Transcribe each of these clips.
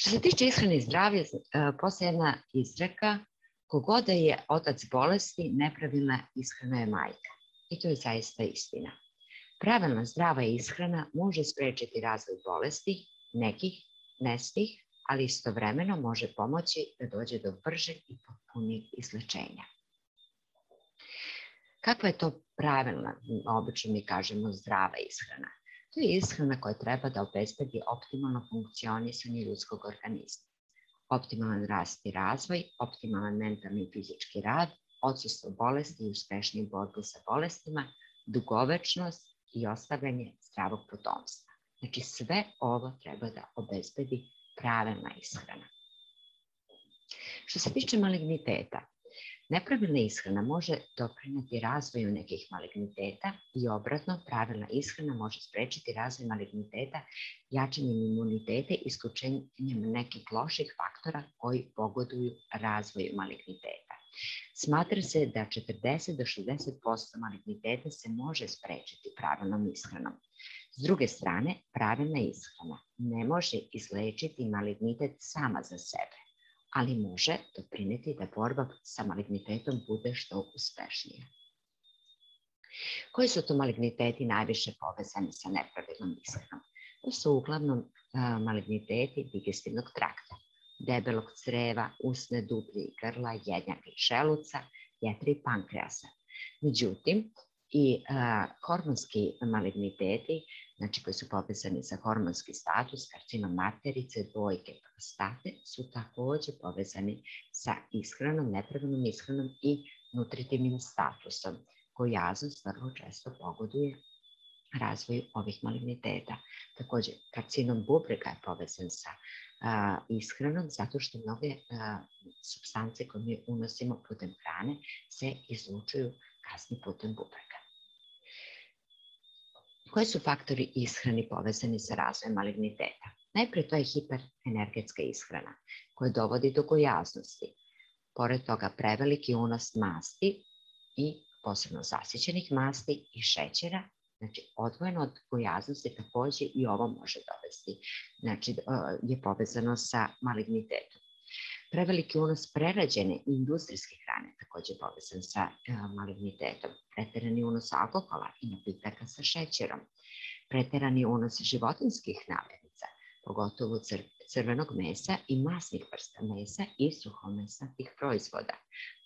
Što se tiče ishrane i zdravlja, postoje jedna izreka kogoda je otac bolesti, nepravilna ishrana je majka. I to je zaista istina. Pravilna zdrava ishrana može sprečiti razvoj bolesti, nekih, ne svih, ali istovremeno može pomoći da dođe do bržeg i potpunijeg izlečenja. Kakva je to pravilna, obično mi kažemo zdrava ishrana? To je ishrana koja treba da obezbedi optimalno funkcionisanje ljudskog organizma. Optimalan rast i razvoj, optimalan mentalni i fizički rad, odsustvo bolesti i uspešniji borbu sa bolestima, dugovečnost i ostavljanje zdravog potomstva. Znači sve ovo treba da obezbedi pravilna ishrana. Što se tiče maligniteta, Nepravilna ishrana može doprinati razvoju nekih maligniteta i obratno, pravilna ishrana može sprečiti razvoj maligniteta jačanjem imuniteta i isključenjem nekih loših faktora koji pogoduju razvoju maligniteta. Smatra se da 40 do 60% maligniteta se može sprečiti pravilnom ishranom. S druge strane, pravilna ishrana ne može izlečiti malignitet sama za sebe ali može doprineti da borba sa malignitetom bude što uspešnija. Koji su to maligniteti najviše povezani sa nepravilnom ishranom? To su uglavnom maligniteti digestivnog trakta, debelog creva, usne duplje i grla, jednjaka i želuca, jetre i pankreasa. Međutim, i a, hormonski maligniteti znači koji su popisani sa hormonski status, karcinom materice, dvojke, prostate, su takođe povezani sa ishranom, nepravilnom ishranom i nutritivnim statusom. Gojaznost vrlo često pogoduje razvoju ovih maligniteta. Takođe, karcinom bubrega je povezan sa a, ishranom zato što mnoge a, substance koje mi unosimo putem hrane se izlučuju kasni putem bubrega. Koji su faktori ishrani povezani sa razvojem maligniteta? Najpre to je hiperenergetska ishrana koja dovodi do gojaznosti. Pored toga preveliki unos masti i posebno zasićenih masti i šećera, znači odvojeno od gojaznosti takođe i ovo može dovesti, znači je povezano sa malignitetom. Preveliki unos prerađene industrijske hrane takođe povezan sa e, malignitetom. Preterani unos alkohola i napitaka sa šećerom. Preterani unos životinskih namirnica, pogotovo cr crvenog mesa i masnih vrsta mesa i suhomesnatih proizvoda.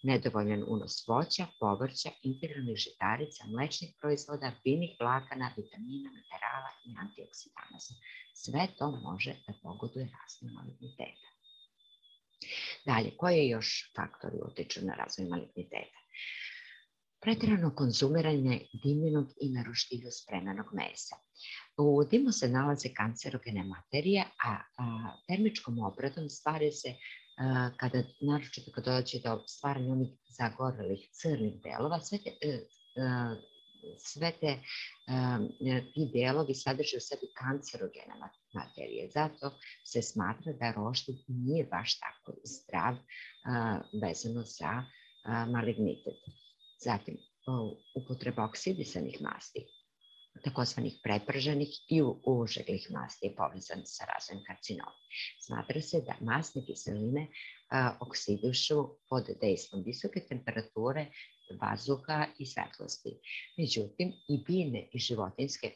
Nedovoljan unos voća, povrća, integralnih žitarica, mlečnih proizvoda, binih vlakana, vitamina, minerala i antioksidanasa. Sve to može da pogoduje razne maligniteta. Dalje, koje još faktori utiču na razvoj maligniteta? Pretirano konzumiranje dimljenog i naruštilju spremanog mesa. U dimu se nalaze kancerogene materije, a, termičkom obradom stvari se kada, naročito kada dođe do stvaranja onih zagorelih crnih delova, sve te, a, sve te um, ti delovi sadrže u sebi kancerogene materije. Zato se smatra da roštilj nije baš tako zdrav uh, vezano za uh, malignitet. Zatim, uh, upotreba oksidisanih masti, takozvanih preprženih i užeglih masti je povezan sa razvojem karcinoma. Smatra se da masne kiseline a, oksidušu pod dejstvom visoke temperature vazduha i svetlosti. Međutim, i biljne i životinske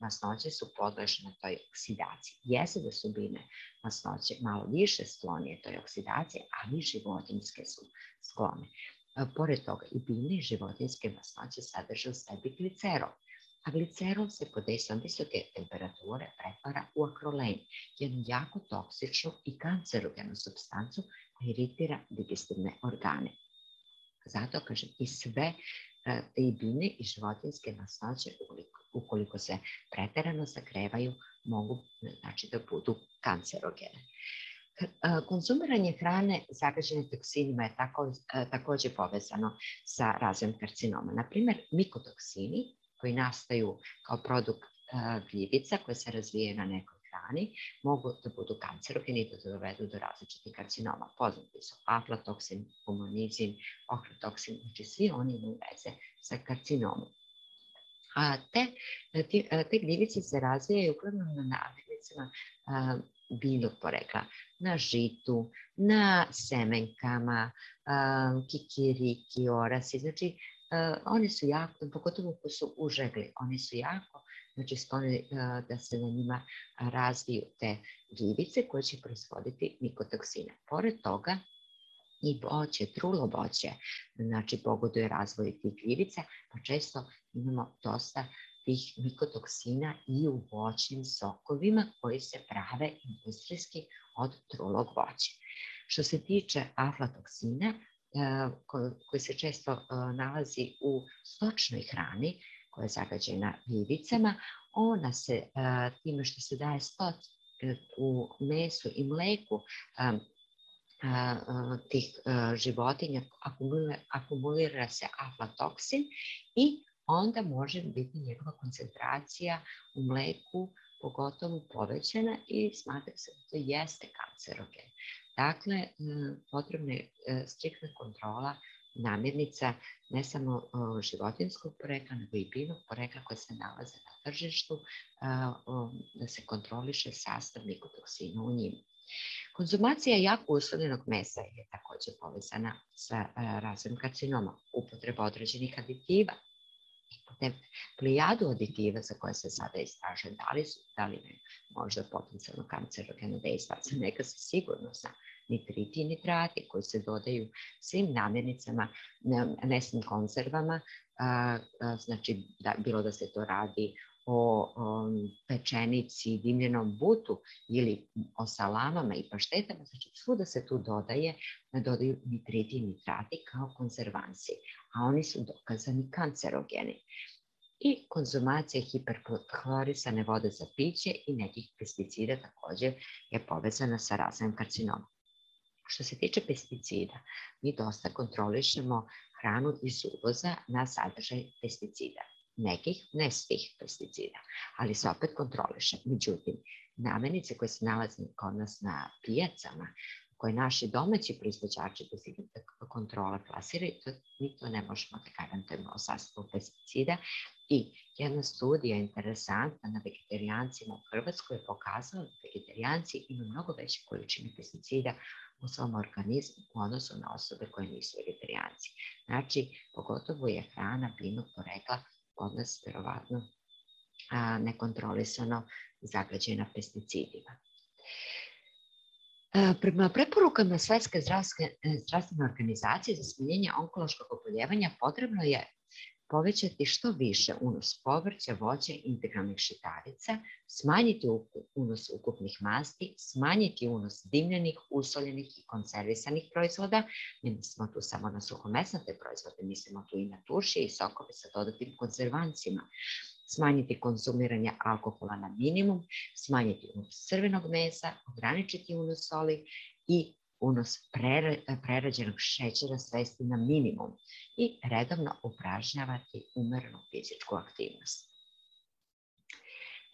masnoće su podložene toj oksidaciji. Jeste da su biljne masnoće malo više sklonije toj oksidaciji, ali životinske su sklone. Pored toga, i biljne i životinske masnoće sadrže u sebi glicerol, a glicerol se pod dejstvom visoke temperature pretvara u akrolen, jednu jako toksičnu i kancerogenu substancu koja iritira digestivne organe. Zato, kažem, i sve e, i biljne i životinske masnoće, ukoliko, se preterano zagrevaju, mogu znači, da budu kancerogene. E, konzumiranje hrane zagađene toksinima je tako, e, takođe povezano sa razvojem karcinoma. Naprimer, mikotoksini koji nastaju kao produkt gljivica koje se razvije na nekoj hrani mogu da budu kancerogeni i da dovedu do različitih karcinoma. Poznati su aflatoksin, humanizin, ohrotoksin, znači svi oni imaju veze sa karcinomom. A te, te, te gljivice se razvijaju uglavnom na namirnicama biljnog porekla, na žitu, na semenkama, kikiriki, orasi, znači oni su jako, pogotovo ko su užegli, oni su jako znači skloni da se na njima razviju te gljivice koje će proizvoditi mikotoksine. Pored toga, i voće, trulo voće, znači pogoduje razvoju tih gljivica, pa često imamo dosta tih mikotoksina i u voćnim sokovima koji se prave industrijski od trulog voća. Što se tiče aflatoksina, koji se često nalazi u stočnoj hrani, koja je zagađena glivicama, ona se time što se daje stoc e, u mesu i mleku tih životinja akumulira se aflatoksin i onda može biti njegova koncentracija u mleku pogotovo povećana i smatra se da to jeste kancerogen. Dakle, potrebna je e, striktna kontrola namirnica ne samo životinskog porekla, nego i biljnog porekla koje se nalaze na tržištu, da se kontroliše sastav nikotoksina u njima. Konzumacija jako usoljenog mesa je takođe povezana sa razvojem karcinoma, upotreba određenih aditiva, te plijadu aditiva za koje se sada istražuje da li su, da li ne, možda potencijalno kancerogena dejstva, neka se sigurno zna nitriti i nitrati koji se dodaju svim namirnicama, mesnim konzervama, znači da, bilo da se to radi o, pečenici, dimljenom butu ili o salamama i paštetama, znači svuda se tu dodaje, dodaju nitriti i nitrati kao konzervansi, a oni su dokazani kancerogeni i konzumacija hiperhlorisane vode za piće i nekih pesticida takođe je povezana sa razvojem karcinoma. Što se tiče pesticida, mi dosta kontrolišemo hranu iz uvoza na sadržaj pesticida. Nekih, ne svih pesticida, ali se opet kontroliše. Međutim, namirnice koje se nalaze kod nas na pijacama, koje naši domaći proizvođači bez ikakve kontrole plasiraju, to, mi to ne možemo da garantujemo o sastavu pesticida. I jedna studija interesantna na vegetarijancima u Hrvatskoj je pokazala da vegetarijanci imaju mnogo veće količine pesticida u svom organizmu u odnosu na osobe koje nisu vegetarijanci. Znači, pogotovo je hrana biljnog porekla kod nas verovatno a, nekontrolisano zagađena pesticidima. Prema preporukama Svetske zdravstvene organizacije za smanjenje onkološkog oboljevanja potrebno je povećati što više unos povrća, voća i integralnih šitarica, smanjiti unos ukupnih masti, smanjiti unos dimljenih, usoljenih i konservisanih proizvoda, ne mislimo tu samo na suhomesnate proizvode, mislimo tu i na tušije i sokove sa dodatnim konzervancima, smanjiti konzumiranje alkohola na minimum, smanjiti unos crvenog mesa, ograničiti unos soli i unos prerađenog šećera svesti na minimum i redovno upražnjavati umerenu fizičku aktivnost.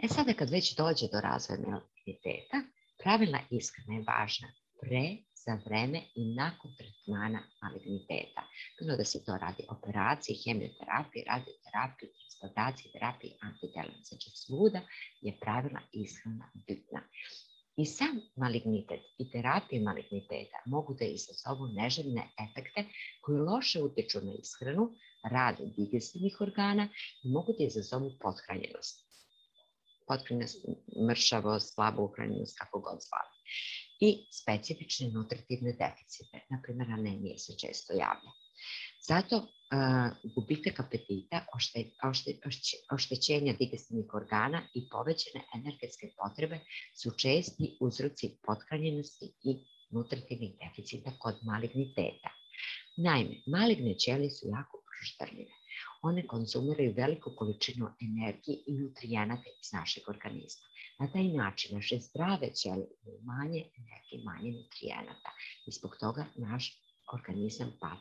E sada kad već dođe do razvoja maligniteta, pravilna ishrana je važna pre, za vreme i nakon tretmana maligniteta. Bilo da se to radi operaciji, hemioterapiji, radioterapiji, transplantacije, terapiji, antitelom. Znači svuda je pravilna ishrana bitna. I sam malignitet i terapije maligniteta mogu da izazovu neželjne efekte koji loše utiču na ishranu, rad digestivnih organa i mogu da izazovu pothranjenost. Pothranjenost, mršavost, slabu uhranjenost, kako god zvali. I specifične nutritivne deficite, na primjer anemije se često javlja. Zato gubitak apetita, ošte, ošte, oštećenja digestivnih organa i povećane energetske potrebe su česti uzroci pothranjenosti i nutritivnih deficita kod maligniteta. Naime, maligne ćelije su jako proštrljive. One konzumiraju veliku količinu energije i nutrijenata iz našeg organizma. Na taj način naše zdrave ćelije imaju manje energije, manje nutrijenata i zbog toga naš organizam pati